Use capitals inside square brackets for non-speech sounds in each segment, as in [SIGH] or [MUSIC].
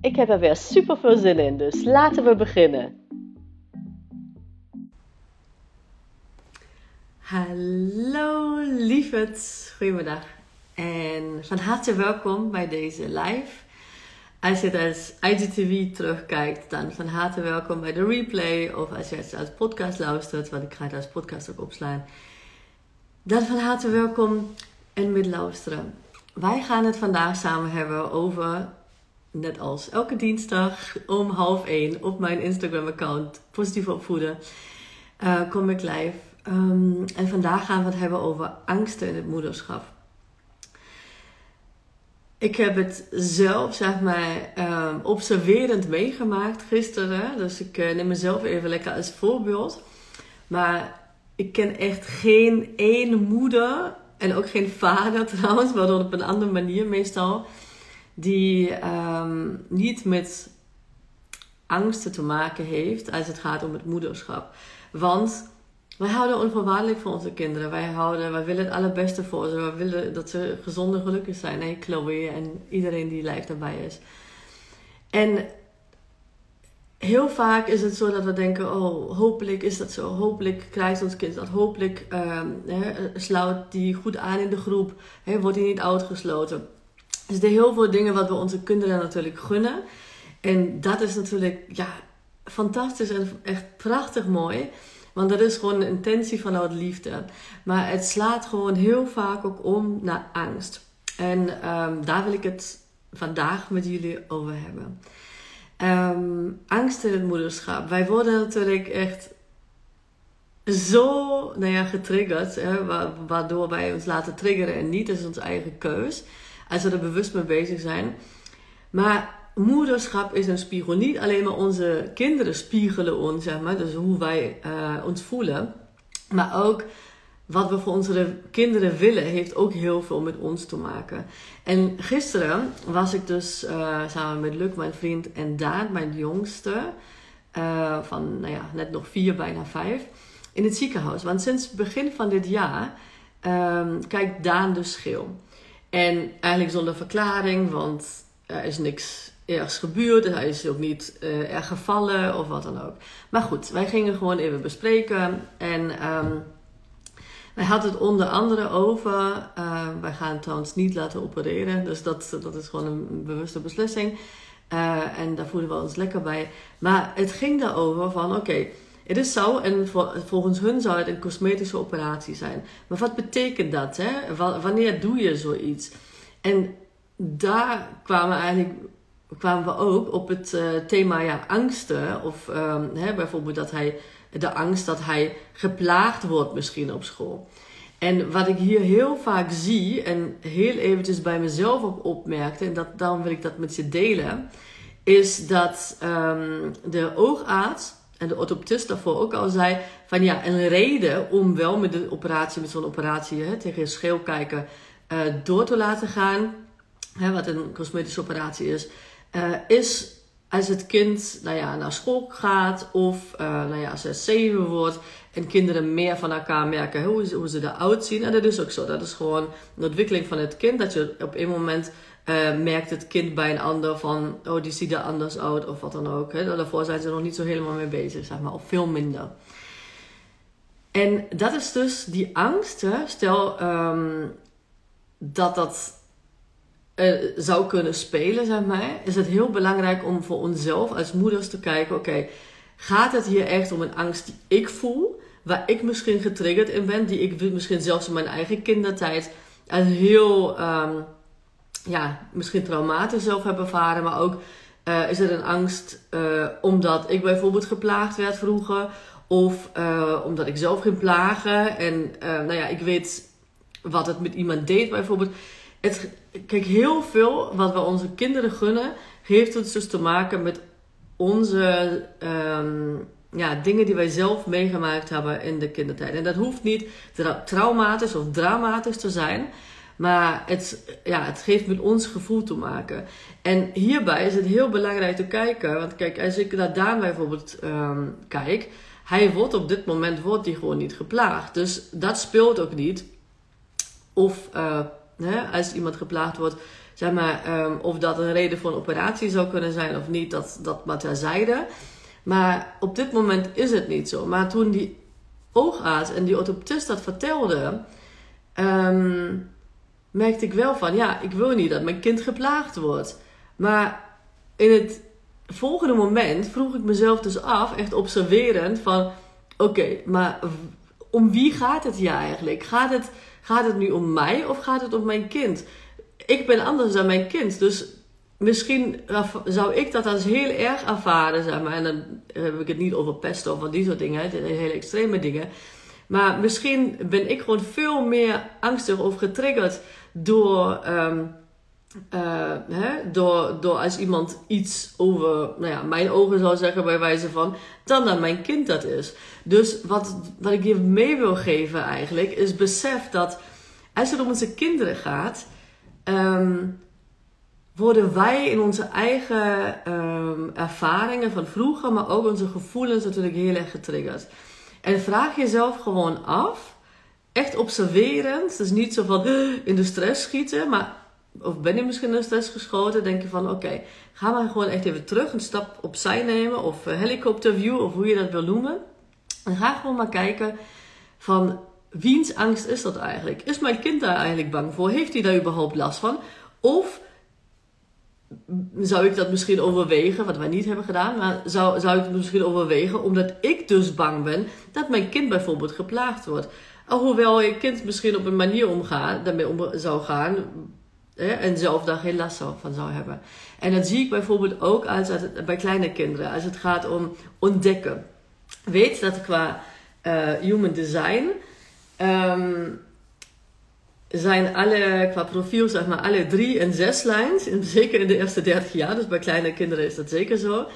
Ik heb er weer super veel zin in, dus laten we beginnen. Hallo lieverd, goedemiddag en van harte welkom bij deze live. Als je het als IGTV terugkijkt, dan van harte welkom bij de replay. Of als je het als podcast luistert, want ik ga het als podcast ook opslaan. Dan van harte welkom en met luisteren. Wij gaan het vandaag samen hebben over, net als elke dinsdag om half één op mijn Instagram-account Positief Opvoeden, uh, kom ik live. Um, en vandaag gaan we het hebben over angsten in het moederschap. Ik heb het zelf, zeg maar, um, observerend meegemaakt gisteren. Dus ik uh, neem mezelf even lekker als voorbeeld. Maar ik ken echt geen één moeder en ook geen vader [LAUGHS] trouwens, maar op een andere manier meestal, die ehm, niet met angsten te maken heeft als het gaat om het moederschap. Want wij houden onvoorwaardelijk voor onze kinderen. Wij, houden, wij willen het allerbeste voor ze. We willen dat ze gezond en gelukkig zijn. Hey, Chloe en iedereen die live daarbij is. En heel vaak is het zo dat we denken: oh, hopelijk is dat zo. Hopelijk krijgt ons kind dat. Hopelijk sluit die goed aan in de groep. Wordt hij niet uitgesloten. Dus er heel veel dingen wat we onze kinderen natuurlijk gunnen. En dat is natuurlijk ja, fantastisch en echt prachtig mooi. Want dat is gewoon een intentie vanuit liefde. Maar het slaat gewoon heel vaak ook om naar angst. En um, daar wil ik het vandaag met jullie over hebben. Um, angst in het moederschap. Wij worden natuurlijk echt zo nou ja, getriggerd, hè, waardoor wij ons laten triggeren en niet. Is onze eigen keus, als we er bewust mee bezig zijn. Maar moederschap is een spiegel. Niet alleen maar onze kinderen spiegelen ons, zeg maar, dus hoe wij uh, ons voelen, maar ook wat we voor onze kinderen willen, heeft ook heel veel met ons te maken. En gisteren was ik dus uh, samen met Luc, mijn vriend, en Daan, mijn jongste, uh, van nou ja, net nog vier, bijna vijf, in het ziekenhuis. Want sinds begin van dit jaar um, kijkt Daan dus schil. En eigenlijk zonder verklaring, want er is niks ergens gebeurd. Hij is ook niet uh, erg gevallen of wat dan ook. Maar goed, wij gingen gewoon even bespreken. En um, wij hadden het onder andere over, uh, wij gaan trouwens niet laten opereren, dus dat, dat is gewoon een bewuste beslissing. Uh, en daar voelen we ons lekker bij. Maar het ging daarover van, oké, het is zo, en volgens hun zou het een cosmetische operatie zijn. Maar wat betekent dat? Hè? wanneer doe je zoiets? En daar kwamen eigenlijk kwamen we ook op het uh, thema ja, angsten. Of um, hè, bijvoorbeeld dat hij de angst dat hij geplaagd wordt misschien op school. En wat ik hier heel vaak zie en heel eventjes bij mezelf ook opmerkte, en dat, daarom wil ik dat met je delen, is dat um, de oogarts en de orthoptist daarvoor ook al zei van ja, een reden om wel met de operatie, met zo'n operatie hè, tegen je scheel kijken, uh, door te laten gaan, hè, wat een cosmetische operatie is, uh, is als het kind nou ja, naar school gaat of uh, nou ja, als het zeven wordt en kinderen meer van elkaar merken hoe ze, hoe ze eruit zien. En dat is ook zo. Dat is gewoon een ontwikkeling van het kind. Dat je op een moment uh, merkt het kind bij een ander van, oh die ziet er anders uit of wat dan ook. Hè. Daarvoor zijn ze nog niet zo helemaal mee bezig, zeg maar, of veel minder. En dat is dus die angst. Stel um, dat dat uh, zou kunnen spelen, zeg maar, is het heel belangrijk om voor onszelf als moeders te kijken: oké, gaat het hier echt om een angst die ik voel, waar ik misschien getriggerd in ben, die ik misschien zelfs in mijn eigen kindertijd als heel, um, ja, misschien traumatisch zelf heb ervaren, maar ook uh, is het een angst uh, omdat ik bijvoorbeeld geplaagd werd vroeger, of omdat ik zelf ging plagen en nou ja, ik weet wat het met iemand deed bijvoorbeeld het, kijk, heel veel wat we onze kinderen gunnen, heeft het dus te maken met onze ehm, ja, dingen die wij zelf meegemaakt hebben in de kindertijd. En dat hoeft niet traumatisch of dramatisch te zijn. Maar het, ja, het heeft met ons gevoel te maken. En hierbij is het heel belangrijk te kijken. Want kijk, als ik naar Daan bijvoorbeeld um, kijk. Hij wordt op dit moment wordt hij gewoon niet geplaagd. Dus dat speelt ook niet. Of uh, hè, als iemand geplaagd wordt, zeg maar, um, of dat een reden voor een operatie zou kunnen zijn of niet, dat, dat maar terzijde. Maar op dit moment is het niet zo. Maar toen die oogarts en die orthoptist dat vertelde, um, merkte ik wel van, ja, ik wil niet dat mijn kind geplaagd wordt. Maar in het volgende moment vroeg ik mezelf dus af, echt observerend, van oké, maar om wie gaat het hier eigenlijk? Gaat het, gaat het nu om mij of gaat het om mijn kind? Ik ben anders dan mijn kind, dus misschien zou ik dat als heel erg ervaren, zeg maar. En dan heb ik het niet over pesten of die soort dingen, hele extreme dingen. Maar misschien ben ik gewoon veel meer angstig of getriggerd door, um, uh, hè, door, door als iemand iets over nou ja, mijn ogen zou zeggen, bij wijze van, dan dat mijn kind dat is. Dus wat, wat ik je mee wil geven eigenlijk, is besef dat als het om onze kinderen gaat, um, worden wij in onze eigen um, ervaringen van vroeger, maar ook onze gevoelens natuurlijk heel erg getriggerd. En vraag jezelf gewoon af, echt observerend, dus niet zo van in de stress schieten, maar of ben je misschien in de stress geschoten, denk je van oké, ga maar gewoon echt even terug, een stap opzij nemen of helikopterview of hoe je dat wil noemen. En ga gewoon maar kijken van wiens angst is dat eigenlijk? Is mijn kind daar eigenlijk bang voor? Heeft hij daar überhaupt last van? Of zou ik dat misschien overwegen, wat wij niet hebben gedaan, maar zou, zou ik het misschien overwegen omdat ik dus bang ben dat mijn kind bijvoorbeeld geplaagd wordt. Alhoewel je kind misschien op een manier omgaat, daarmee om zou gaan hè, en zelf daar geen last van zou hebben. En dat zie ik bijvoorbeeld ook als, bij kleine kinderen, als het gaat om ontdekken. Weet dat qua uh, human design um, zijn alle, qua profiel, zeg maar, alle drie en zes lijns. [LAUGHS] Zeker in de eerste 30 jaar, dus bij kleine kinderen is dat zeker zo.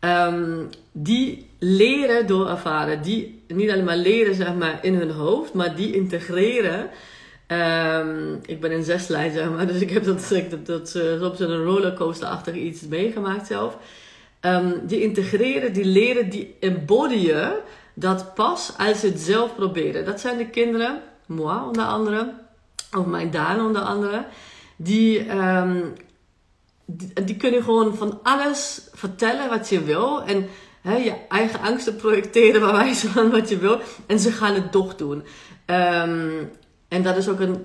Um, die leren door ervaren. Die niet alleen maar leren, zeg maar, in hun hoofd, maar die integreren. Um, ik ben in zes lijn, zeg maar, [LAUGHS] dus ik heb dat, dat, soms een rollercoaster-achtig iets meegemaakt zelf. Um, die integreren, die leren, die embodyen dat pas als ze het zelf proberen. Dat zijn de kinderen, moi onder andere of mijn Daan onder andere, die, um, die, die, kunnen gewoon van alles vertellen wat je wil. En je eigen angsten projecteren waar wijze van wat je wil. En ze gaan het toch doen. Um, en dat is ook een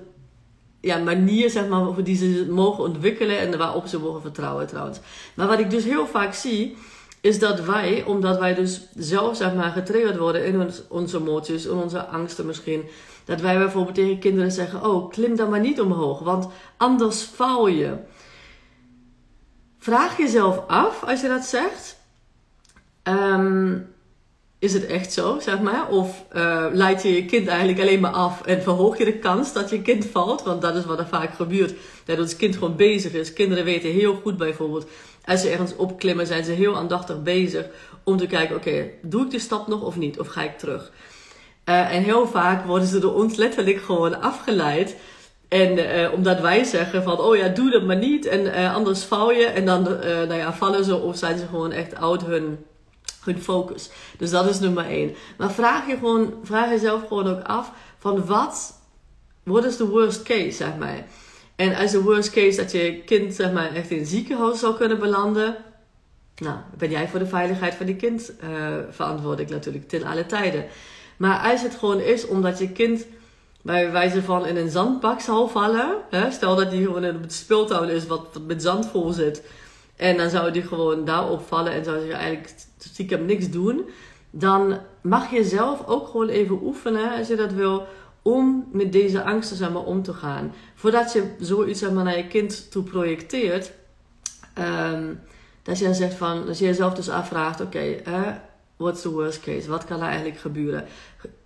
ja, manier zeg maar, die ze mogen ontwikkelen en waarop ze mogen vertrouwen trouwens. Maar wat ik dus heel vaak zie, is dat wij, omdat wij dus zelf zeg maar, getriggerd worden in onze emoties, in onze angsten misschien, dat wij bijvoorbeeld tegen kinderen zeggen: Oh, klim dan maar niet omhoog, want anders val je. Vraag jezelf af als je dat zegt. Um, is het echt zo, zeg maar? Of uh, leid je je kind eigenlijk alleen maar af en verhoog je de kans dat je kind valt? Want dat is wat er vaak gebeurt. Dat het kind gewoon bezig is. Kinderen weten heel goed bijvoorbeeld, als ze ergens opklimmen, zijn ze heel aandachtig bezig om te kijken: oké, doe ik de stap nog of niet? Of ga ik terug? Uh, en heel vaak worden ze door ons letterlijk gewoon afgeleid. En uh, omdat wij zeggen van, oh ja, doe dat maar niet. En uh, anders val je. En dan nou ja, vallen ze of zijn ze gewoon echt oud hun, hun focus. Dus dat is nummer één. Maar vraag, je gewoon, vraag jezelf gewoon ook af van wat, wat is de worst case, zeg maar. En als de worst case dat je kind zeg maar echt in het ziekenhuis zou kunnen belanden. Nou, ben jij voor de veiligheid van die kind verantwoordelijk natuurlijk ten alle tijden. Maar als het gewoon is omdat je kind bij wijze van in een zandbak zal vallen. Hè? Stel dat die gewoon op het speeltuin is wat, met zand vol zit. En dan zou die gewoon daarop vallen en zou je eigenlijk stiekem niks doen. Dan mag je zelf ook gewoon even oefenen als je dat wil. Om met deze angsten zeg om te gaan. Voordat je zoiets zeg maar, naar je kind toe projecteert. Um, dat je dan zegt van, dat je jezelf dus afvraagt: oké, what's the worst case? Wat kan er eigenlijk gebeuren?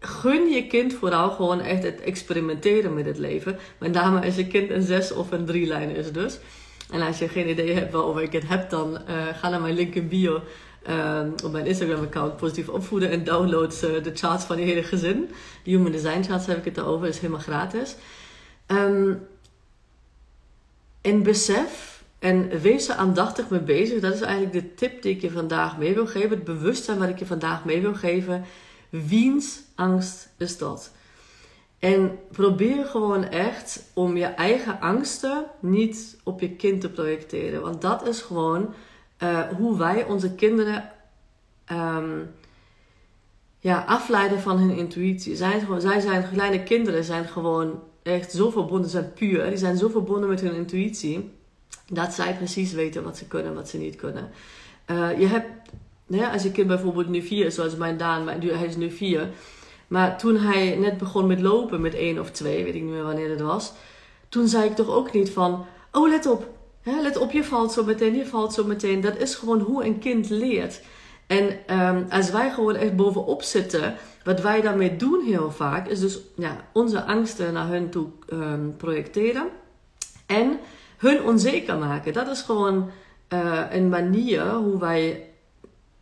Gun je kind vooral gewoon echt het experimenteren met het leven. Met name als je kind een zes of een drie lijn is dus. En als je geen idee hebt waarover ik het heb, dan ga naar mijn link in bio op mijn Instagram-account positief opvoeden en download de charts van je hele gezin. De Human Design charts heb ik het over, is helemaal gratis. Um, besef en wees er aandachtig mee bezig. Dat is eigenlijk de tip die ik je vandaag mee wil geven. Het bewustzijn wat ik je vandaag mee wil geven. Wiens angst is dat? En probeer gewoon echt om je eigen angsten niet op je kind te projecteren. Want dat is gewoon uh, hoe wij onze kinderen um, ja, afleiden van hun intuïtie. Zij, zij zijn kleine kinderen, zijn gewoon echt zo verbonden, zijn puur. Die zijn zo verbonden met hun intuïtie. Dat zij precies weten wat ze kunnen en wat ze niet kunnen. Uh, je hebt, als je kind bijvoorbeeld nu vier is, zoals mijn Daan, hij is nu vier. Maar toen hij net begon met lopen, met één of twee, weet ik niet meer wanneer het was. Toen zei ik toch ook niet van, oh let op, hè, let op, je valt zo meteen, je valt zo meteen. Dat is gewoon hoe een kind leert. En um, als wij gewoon echt bovenop zitten, wat wij daarmee doen heel vaak, is dus ja, onze angsten naar hun toe um, projecteren. En hun onzeker maken. Dat is gewoon uh, een manier hoe wij,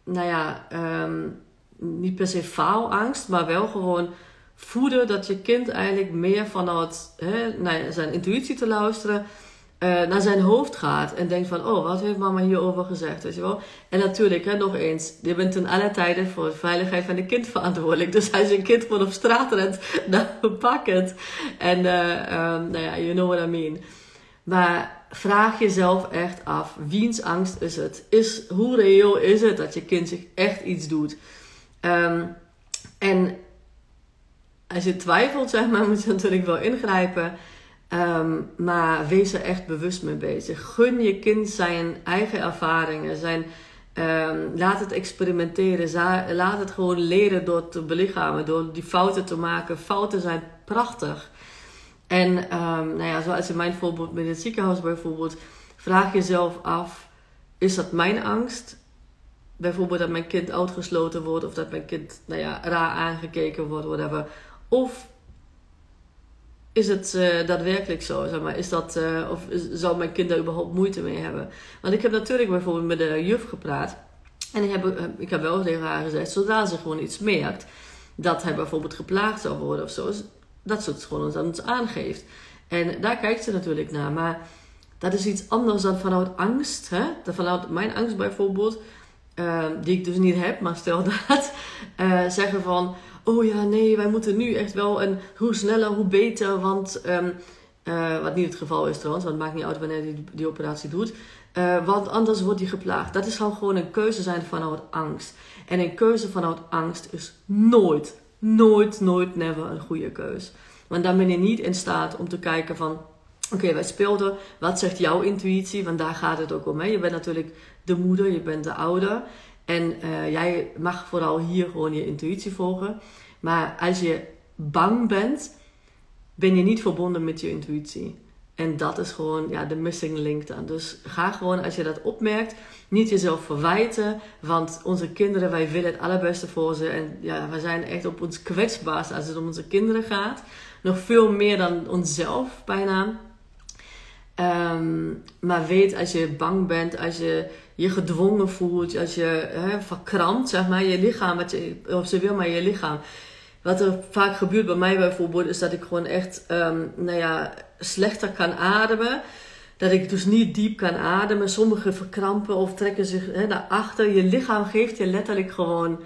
nou ja, um, niet per se faalangst, maar wel gewoon voeden dat je kind eigenlijk meer vanuit hè, zijn intuïtie te luisteren uh, naar zijn hoofd gaat en denkt van, oh, wat heeft mama hierover gezegd, weet je wel. En natuurlijk, hè, nog eens, je bent ten alle tijden voor de veiligheid van de kind verantwoordelijk. Dus als je een kind van op straat rent, [LAUGHS] dan pak het. En, uh, nou ja, you know what I mean. Maar vraag jezelf echt af, wiens angst is het? Is, hoe reëel is het dat je kind zich echt iets doet? Um, en als je twijfelt, zeg maar, [LAUGHS] moet je natuurlijk wel ingrijpen. Um, maar wees er echt bewust mee bezig. Gun je kind zijn eigen ervaringen. Zijn, um, laat het experimenteren. Laat het gewoon leren door te belichamen. Door die fouten te maken. Fouten zijn prachtig. En um, nou ja, zoals in mijn voorbeeld met het ziekenhuis bijvoorbeeld. Vraag jezelf af. Is dat mijn angst? Bijvoorbeeld dat mijn kind uitgesloten wordt. Of dat mijn kind nou ja, raar aangekeken wordt. Whatever. Of is het uh, daadwerkelijk zo? Zeg maar? is dat, uh, of zou mijn kind daar überhaupt moeite mee hebben? Want ik heb natuurlijk bijvoorbeeld met de juf gepraat. En ik heb, eh, ik heb wel tegen haar gezegd, zodra ze gewoon iets merkt, dat hij bijvoorbeeld geplaagd zou worden of zo, dat ze het gewoon aan ons aangeeft. En daar kijkt ze natuurlijk naar. Maar dat is iets anders dan vanuit angst. Hè? Vanuit mijn angst bijvoorbeeld, uh, die ik dus niet heb, maar stel [LAUGHS] dat, uh, zeggen van oh ja, nee, wij moeten nu echt wel en hoe sneller, hoe beter. Want, um, uh, wat niet het geval is trouwens, want het maakt niet uit wanneer die, die operatie doet. Uh, want anders wordt hij geplaagd. Dat is gewoon een keuze zijn vanuit angst. En een keuze vanuit angst is nooit, nooit, nooit, never een goede keus. Want dan ben je niet in staat om te kijken van... Oké, wij speelden. Wat zegt jouw intuïtie? Want daar gaat het ook om. Hè? Je bent natuurlijk de moeder, je bent de ouder. En uh, jij mag vooral hier gewoon je intuïtie volgen. Maar als je bang bent, ben je niet verbonden met je intuïtie. En dat is gewoon ja, de missing link dan. Dus ga gewoon, als je dat opmerkt, niet jezelf verwijten. Want onze kinderen, wij willen het allerbeste voor ze. En ja, we zijn echt op ons kwetsbaarst als het om onze kinderen gaat. Nog veel meer dan onszelf bijna. Um, maar weet als je bang bent, als je je gedwongen voelt, als je hè, verkrampt, zeg maar, je lichaam, je, of ze wil maar je lichaam. Wat er vaak gebeurt bij mij bijvoorbeeld, is dat ik gewoon echt, um, nou ja, slechter kan ademen. Dat ik dus niet diep kan ademen. Sommigen verkrampen of trekken zich hè, naar achter. Je lichaam geeft je letterlijk gewoon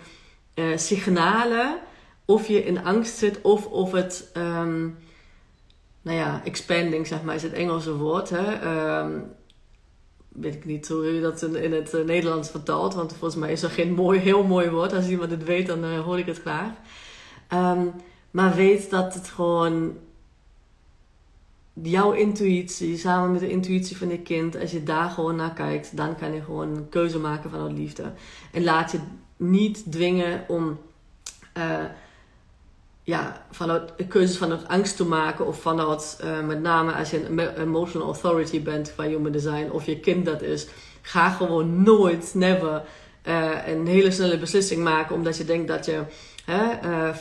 uh, signalen of je in angst zit of of het, um, nou ja, expanding zeg maar is het Engelse woord. Hè? Um, weet ik niet hoe je dat in, het uh, Nederlands vertaalt. Want volgens mij is er geen mooi, heel mooi woord. Als iemand het weet, dan uh, hoor ik het graag. Um, maar weet dat het gewoon jouw intuïtie, samen met de intuïtie van je kind, als je daar gewoon naar kijkt, dan kan je gewoon een keuze maken vanuit liefde. En laat je niet dwingen om uh, ja, vanuit keuzes vanuit angst te maken of vanuit uh, met name als je een emotional authority bent van human design of je kind dat is, ga gewoon nooit, never uh, een hele snelle beslissing maken omdat je denkt dat je hè,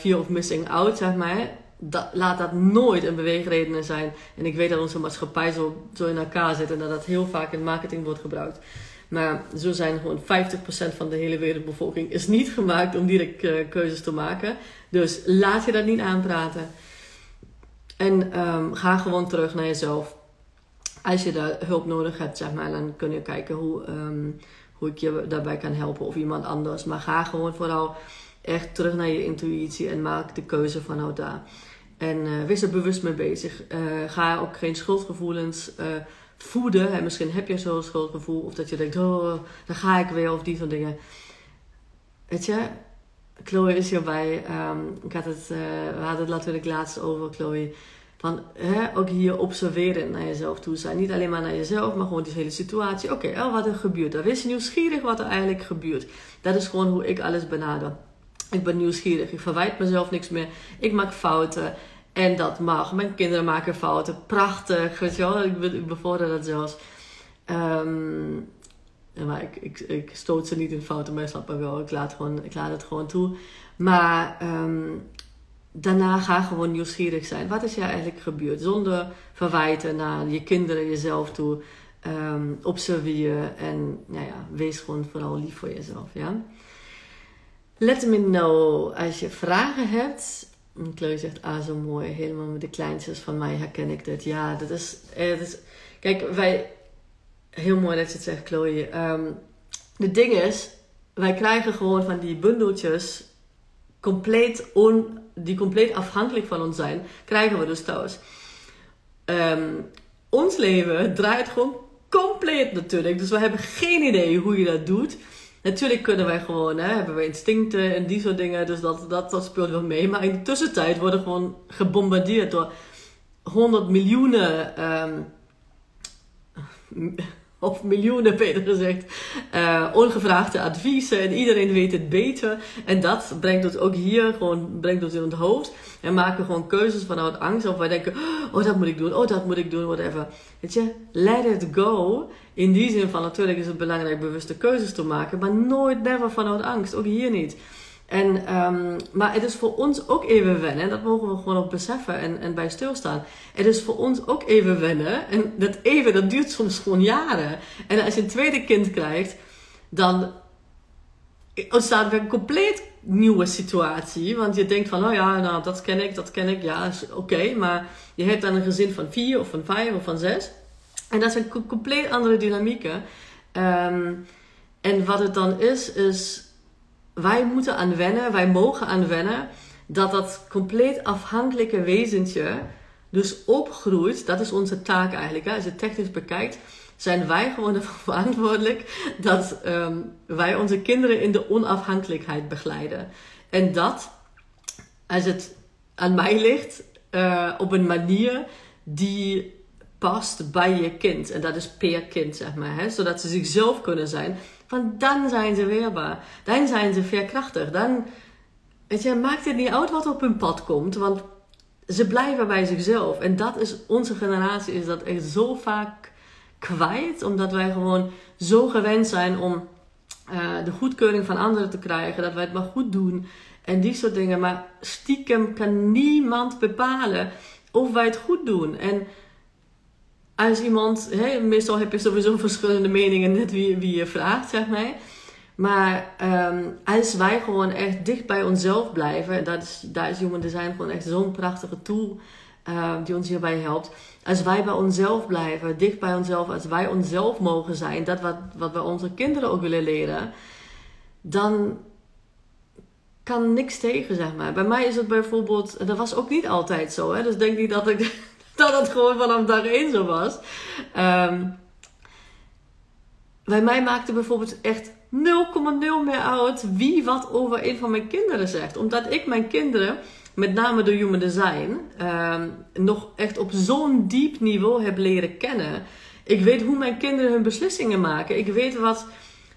uh, of missing out, zeg maar. dat, laat dat nooit een beweegreden zijn. En ik weet dat onze maatschappij zo, zo in elkaar zit en dat dat heel vaak in marketing wordt gebruikt. Maar zo zijn gewoon 50% van de hele wereldbevolking is niet gemaakt om direct uh, keuzes te maken. Dus laat je dat niet aanpraten. En ehm, ga gewoon terug naar jezelf. Als je daar hulp nodig hebt, zeg maar, dan kun je kijken hoe, ehm, hoe ik je daarbij kan helpen of iemand anders. Maar ga gewoon vooral echt terug naar je intuïtie en maak de keuze vanuit daar. En uh, wees er bewust mee bezig. Uh, ga ook geen schuldgevoelens uh, voeden. Misschien heb je zo'n schuldgevoel. Of dat je denkt, oh, dan ga ik weer. Of die soort dingen. Weet je, Chloe is hierbij. Um, ik had het, we hadden het natuurlijk laatst over, Chloe. Van hè, ook hier observeren naar jezelf toe zijn. Niet alleen maar naar jezelf, maar gewoon die hele situatie. Oké, oh, wat er gebeurt. Dan wees nieuwsgierig wat er eigenlijk gebeurt. Dat is gewoon hoe ik alles benader. Ik ben nieuwsgierig. Ik verwijt mezelf niks meer. Ik maak fouten. En dat mag. Mijn kinderen maken fouten. Prachtig. Weet? Ik, bevorder dat zelfs. Um, maar ik, ik, ik stoot ze niet in fouten, maar snap wel. Ik laat, ik laat het gewoon toe. Maar um, daarna ga gewoon nieuwsgierig zijn. Wat is er eigenlijk gebeurd? Zonder verwijten naar je kinderen, jezelf toe. Um, observeer en nou ja, wees gewoon vooral lief voor jezelf. Ja? Let me know als je vragen hebt. Chloe zegt, ah zo mooi, helemaal met de kleintjes van mij herken ik dit. Ja, dat is, eh, is kijk, wij, heel mooi dat je het zegt Chloe. Um, de ding is, wij krijgen gewoon van die bundeltjes compleet on, die compleet afhankelijk van ons zijn, krijgen we dus thuis. Um, ons leven draait gewoon compleet natuurlijk. Dus we hebben geen idee hoe je dat doet. Natuurlijk kunnen wij gewoon, hè, hebben we instincten en die soort dingen. Dus dat, dat, dat speelt wel mee. Maar in de tussentijd worden we gewoon gebombardeerd door honderd miljoenen. Um, of miljoenen [LAUGHS] beter gezegd, uh, ongevraagde adviezen en iedereen weet het beter. En dat brengt ons ook hier gewoon brengt ons in het hoofd. En maken gewoon keuzes vanuit angst. Of wij denken, oh dat moet ik doen, oh dat moet ik doen, whatever. Weet je, let it go. In die zin van natuurlijk is het belangrijk bewuste keuzes te maken. Maar nooit, never vanuit angst. Ook hier niet. En, um, maar het is voor ons ook even wennen. Dat mogen we gewoon ook beseffen en, en bij stilstaan. Het is voor ons ook even wennen. En dat even, dat duurt soms gewoon jaren. En als je een tweede kind krijgt, dan ontstaat weer een compleet nieuwe situatie. Want je denkt van, oh ja, nou dat ken ik, dat ken ik. Ja, oké. Maar je hebt dan een gezin van vier of van vijf of van zes. En dat zijn compleet andere dynamieken. Um, en wat het dan is, is wij moeten aan wennen, wij mogen aan wennen dat dat compleet afhankelijke wezentje dus opgroeit. Dat is onze taak eigenlijk. Hè? Als je het technisch bekijkt, zijn wij gewoon ervoor [LAUGHS] verantwoordelijk dat um, wij onze kinderen in de onafhankelijkheid begeleiden. En dat, als het aan mij ligt, uh, op een manier die past bij je kind. En dat is per kind, zeg maar. Hè? Zodat ze zichzelf kunnen zijn. Want dan zijn ze weerbaar. Dan zijn ze veerkrachtig. Dan, weet je, maakt het niet uit wat op hun pad komt. Want ze blijven bij zichzelf. En dat is, onze generatie is dat echt zo vaak kwijt. Omdat wij gewoon zo gewend zijn om uh, de goedkeuring van anderen te krijgen. Dat wij het maar goed doen. En die soort dingen. Maar stiekem kan niemand bepalen of wij het goed doen. En als iemand, hè, meestal heb je sowieso verschillende meningen, net wie, wie je vraagt, zeg maar. Maar um, als wij gewoon echt dicht bij onszelf blijven, dat is, daar is Human Design gewoon echt zo'n prachtige tool uh, die ons hierbij helpt. Als wij bij onszelf blijven, dicht bij onszelf, als wij onszelf mogen zijn, dat wat, wat we onze kinderen ook willen leren, dan kan niks tegen, zeg maar. Bij mij is het bijvoorbeeld, dat was ook niet altijd zo, hè? dus denk niet dat ik dat het gewoon vanaf dag één zo was. Um, bij mij maakte bijvoorbeeld echt 0,0 meer uit wie wat over een van mijn kinderen zegt. Omdat ik mijn kinderen, met name door Human Design, um, nog echt op zo'n diep niveau heb leren kennen. Ik weet hoe mijn kinderen hun beslissingen maken. Ik weet wat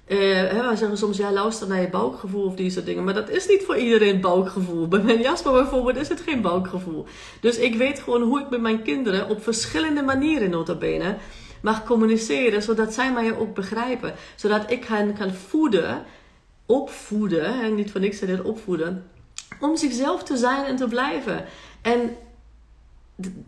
uh, zeggen soms, ja, luister naar je buikgevoel of die soort dingen. Maar dat is niet voor iedereen buikgevoel. Bij mijn Jasper bijvoorbeeld is het geen buikgevoel. Dus ik weet gewoon hoe ik met mijn kinderen op verschillende manieren nota bene mag communiceren. Zodat zij mij ook begrijpen. Zodat ik hen kan voeden, opvoeden. En niet voor niks dit opvoeden. Om zichzelf te zijn en te blijven. En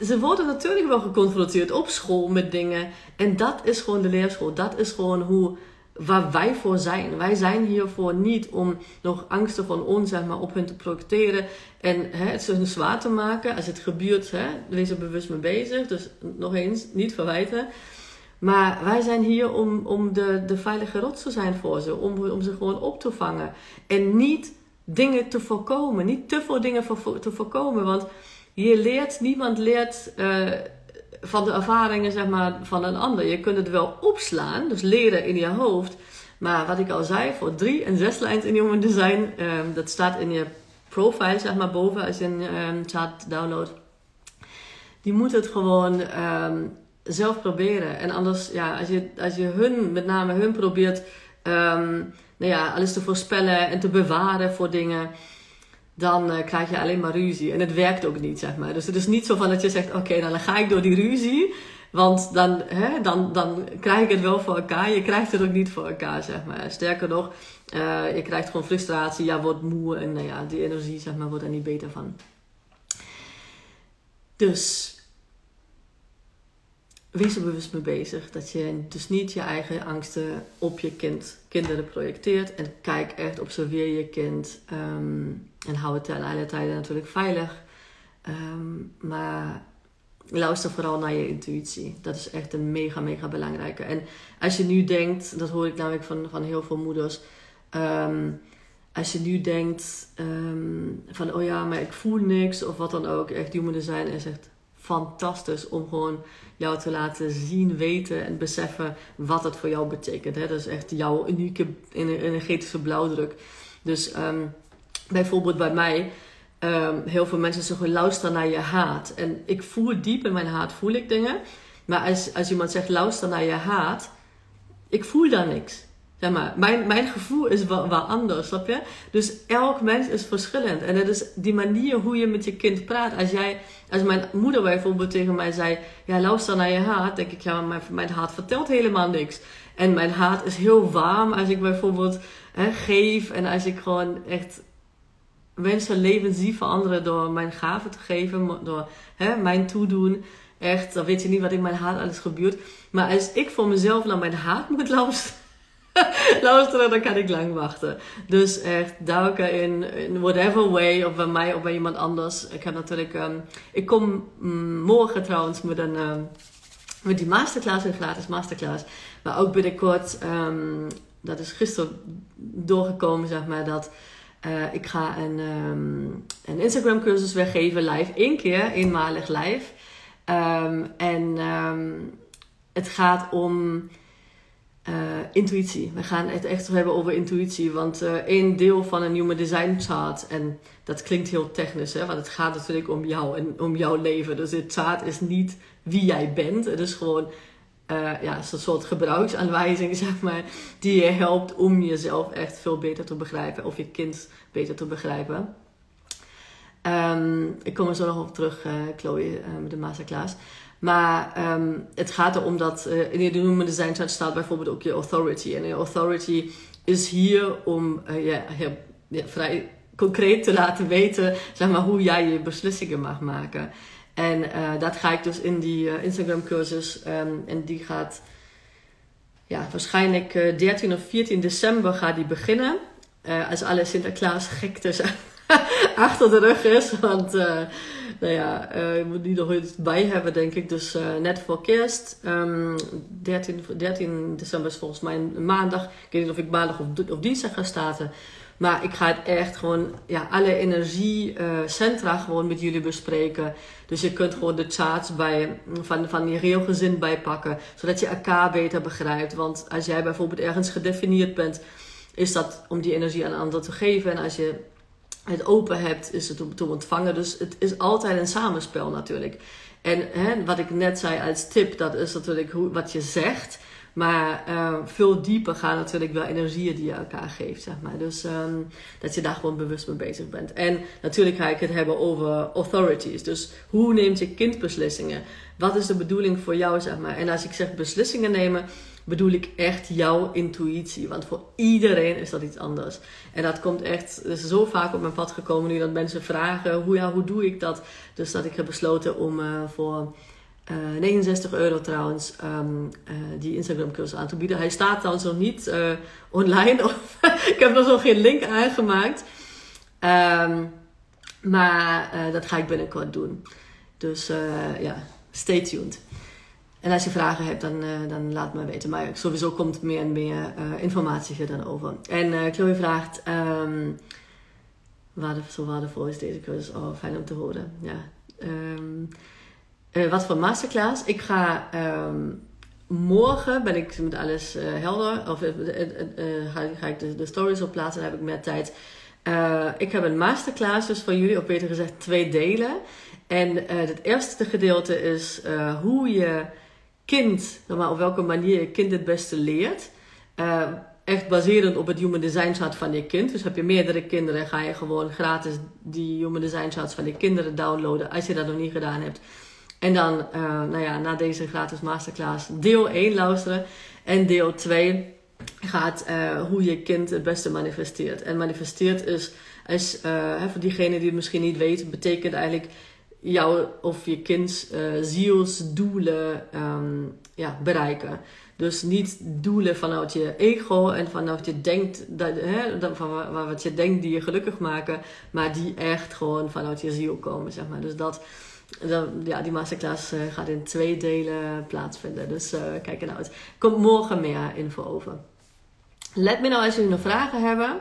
ze worden natuurlijk wel geconfronteerd op school met dingen. En dat is gewoon de leerschool. Dat is gewoon hoe, waar wij voor zijn. Wij zijn hiervoor niet om nog angsten van ons maar, op hun te projecteren. En hè, het hun zwaar te maken. Als het gebeurt, hè, wees er bewust mee bezig. Dus nog eens, niet verwijten. Maar wij zijn hier om, om de, de veilige rots te zijn voor ze. Om, om ze gewoon op te vangen. En niet dingen te voorkomen. Niet te veel dingen te voorkomen. Want je leert, niemand leert uh, van de ervaringen zeg maar, van een ander. Je kunt het wel opslaan, dus leren in je hoofd. Maar wat ik al zei, voor drie en zes lijns in Human Design, um, dat staat in je profile, zeg maar, boven als je een um, chart downloadt. Die moet het gewoon um, zelf proberen. En anders, ja, als je, als je hun, met name hun probeert, nou ja, alles te voorspellen en te bewaren voor dingen dan uh, krijg je alleen maar ruzie. En het werkt ook niet, zeg maar. Dus het is niet zo van dat je zegt, oké, nou dan ga ik door die ruzie. Want dan, hè, dan, dan krijg ik het wel voor elkaar. Je krijgt het ook niet voor elkaar, zeg maar. Sterker nog, uh, je krijgt gewoon frustratie. Ja, wordt moe. En nou ja, die energie, zeg maar, wordt er niet beter van. Dus wees er bewust mee bezig. Dat je dus niet je eigen angsten op je kind, kinderen projecteert. En kijk echt, observeer je kind. Um, en hou het ten alle tijden natuurlijk veilig. Um, maar luister vooral naar je intuïtie. Dat is echt een mega, mega belangrijke. En als je nu denkt, dat hoor ik namelijk van, van heel veel moeders. Um, als je nu denkt van, oh ja, maar ik voel niks of wat dan ook. Echt, die moeder zijn en zegt, fantastisch om gewoon jou te laten zien, weten en beseffen wat het voor jou betekent. Hè? Dat is echt jouw unieke energetische blauwdruk. Dus um, bijvoorbeeld bij mij, um, heel veel mensen zeggen luister naar je haat. En ik voel diep in mijn haat, voel ik dingen. Maar als, als iemand zegt luister naar je haat, ik voel daar niks. Zeg maar, mijn, mijn gevoel is wel, anders, snap je? Dus elk mens is verschillend. En het is die manier hoe je met je kind praat. Als, jij, als mijn moeder bijvoorbeeld tegen mij zei: Ja, luister naar je haat. denk ik: Ja, mijn, mijn haat vertelt helemaal niks. En mijn haat is heel warm als ik bijvoorbeeld hè, geef. En als ik gewoon echt mensen leven zie veranderen door mijn gaven te geven. Door hè, mijn toedoen. Echt, dan weet je niet wat in mijn haat alles gebeurt. Maar als ik voor mezelf naar mijn haat moet luisteren [LAUGHS] luisteren, dan kan ik lang wachten. Dus echt duiken in, in whatever way, of bij mij of bij iemand anders. Ik heb natuurlijk, um, ik kom mm, morgen trouwens met een, um, met die masterclass, een gratis masterclass. Maar ook binnenkort, um, dat is gisteren doorgekomen, zeg maar, dat uh, ik ga een, een Instagram cursus weggeven, live, één keer, eenmalig live. en het gaat om uh, intuïtie. We gaan het echt hebben over intuïtie. Want uh, één deel van een Human Design chart, en dat klinkt heel technisch, hè, want het gaat natuurlijk om jou en om jouw leven. Dus dit chart is niet wie jij bent. Het is gewoon uh, ja, een soort gebruiksaanwijzing, [LAUGHS] zeg maar, die je helpt om jezelf echt veel beter te begrijpen. Of je kind beter te begrijpen. Um, ik kom er zo nog op terug, Chloe, met de masterclass. Maar um, het gaat erom dat uh, in de Design Chart staat bijvoorbeeld ook je authority. En je authority is hier om uh, ja, ja, vrij concreet te laten weten zeg maar, hoe jij je beslissingen mag maken. En uh, dat ga ik dus in die Instagram cursus. Um, en die gaat ja, waarschijnlijk 13 of 14 december gaat die beginnen. als alle Sinterklaas gekte [LAUGHS] achter de rug is. Want nou ja, uh, je moet die nog iets bij hebben, denk ik. Dus uh, net voor kerst. Um, 13, 13 december is volgens mij maandag. Ik weet niet of ik maandag of, of dinsdag ga starten. Maar ik ga het echt gewoon, ja, alle energiecentra gewoon met jullie bespreken. Dus je kunt gewoon de charts bij, van, van je reelgezin bijpakken. Zodat je elkaar beter begrijpt. Want als jij bijvoorbeeld ergens gedefinieerd bent, is dat om die energie aan een ander te geven. En als je het open hebt, is het om te ontvangen. Dus het is altijd een samenspel natuurlijk. En hè, wat ik net zei als tip, dat is natuurlijk hoe, wat je zegt. Maar uh, veel dieper gaan natuurlijk wel energieën die je elkaar geeft, zeg maar. Dus um, dat je daar gewoon bewust mee bezig bent. En natuurlijk ga ik het hebben over authorities. Dus hoe neemt je kind beslissingen? Wat is de bedoeling voor jou, zeg maar? En als ik zeg beslissingen nemen, bedoel ik echt jouw intuïtie. Want voor iedereen is dat iets anders. En dat komt echt is zo vaak op mijn pad gekomen nu dat mensen vragen: hoe, ja, hoe doe ik dat? Dus dat ik heb besloten om uh, voor. 69 euro trouwens, um, uh, die Instagram cursus aan te bieden. Hij staat trouwens nog niet online. [LAUGHS] ik heb nog geen link aangemaakt. Um, maar dat ga ik binnenkort doen. Dus ja, stay tuned. En als je vragen hebt, dan, uh, dan laat me weten. Maar sowieso komt meer en meer informatie hier dan over. En Chloe vraagt... Um, zo waardevol is deze cursus? Oh, fijn om te horen. Ja. Um, wat voor masterclass? Ik ga... Um, morgen ben ik met alles helder. Of ga, ga, ik de, stories op plaatsen. Dan heb ik meer tijd uh, ik heb een masterclass dus voor jullie, of beter gezegd twee delen. En uh, het eerste gedeelte is uh, hoe je kind, maar op welke manier je kind het beste leert. echt baserend op het Human Design Chart van je kind. Dus heb je meerdere kinderen, ga je gewoon gratis die Human Design Charts van je kinderen downloaden als je dat nog niet gedaan hebt. En dan, nou ja, na deze gratis masterclass deel 1 luisteren. En deel 2 gaat uh, hoe je kind het beste manifesteert. En manifesteert is, is voor diegene die het misschien niet weet, betekent eigenlijk jouw of je kinds uh, zielsdoelen um, ja, bereiken. Dus niet doelen vanuit je ego en vanuit je denkt, dat, hè, van wat je denkt die je gelukkig maken, maar die echt gewoon vanuit je ziel komen, zeg maar. Dus dat, ja, die masterclass uh, gaat in twee delen plaatsvinden. Dus uh, kijk ernaar uit. Komt morgen meer info over. Let me nou als jullie nog vragen hebben.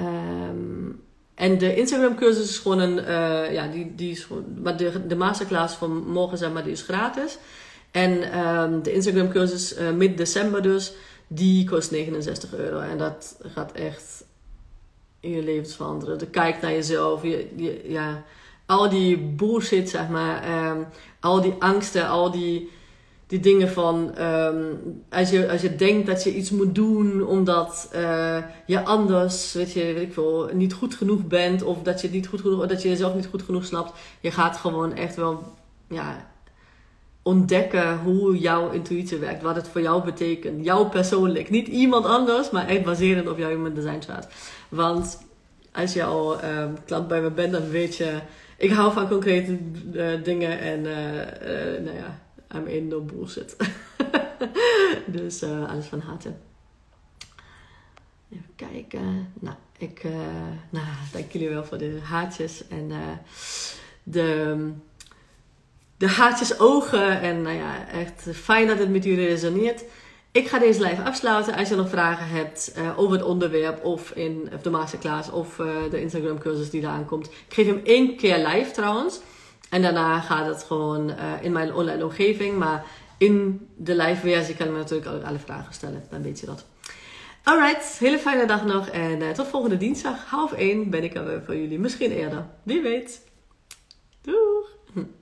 Um, en de Instagram cursus is gewoon een, uh, ja, die, die is gewoon, maar de, de masterclass van morgen zeg maar, die is gratis. En um, de Instagram cursus uh, mid december dus, die kost 69 euro. En dat gaat echt in je levens veranderen. De kijk naar jezelf, je, je, ja, al die bullshit zeg maar, um, al die angsten, al die die dingen van um, als, je, als je denkt dat je iets moet doen omdat uh, je anders, weet je, weet ik veel, niet goed genoeg bent of dat je niet goed genoeg, dat je jezelf niet goed genoeg snapt. Je gaat gewoon echt wel ja, ontdekken hoe jouw intuïtie werkt, wat het voor jou betekent, jou persoonlijk, niet iemand anders, maar echt baserend op jouw human design chart. Want als je al uh, klant bij me bent, dan weet je, ik hou van concrete uh, dingen en uh, nou ja I'm in no bullshit. [LAUGHS] dus uh, alles van harte. Even kijken. Nou, ik uh, nou, dank jullie wel voor de haartjes en uh, de, de haartjes ogen. En nou ja, echt fijn dat het met jullie resoneert. Ik ga deze live afsluiten. Als je nog vragen hebt over het onderwerp of in of de masterclass of de Instagram cursus die eraan komt. Ik geef hem één keer live trouwens. En daarna gaat het gewoon uh, in mijn online omgeving. Maar in de live versie kan ik natuurlijk ook alle vragen stellen. Dan weet je dat. Alright, hele fijne dag nog. En uh, tot volgende dinsdag, half één, ben ik er weer voor jullie. Misschien eerder. Wie weet. Doeg! [LAUGHS]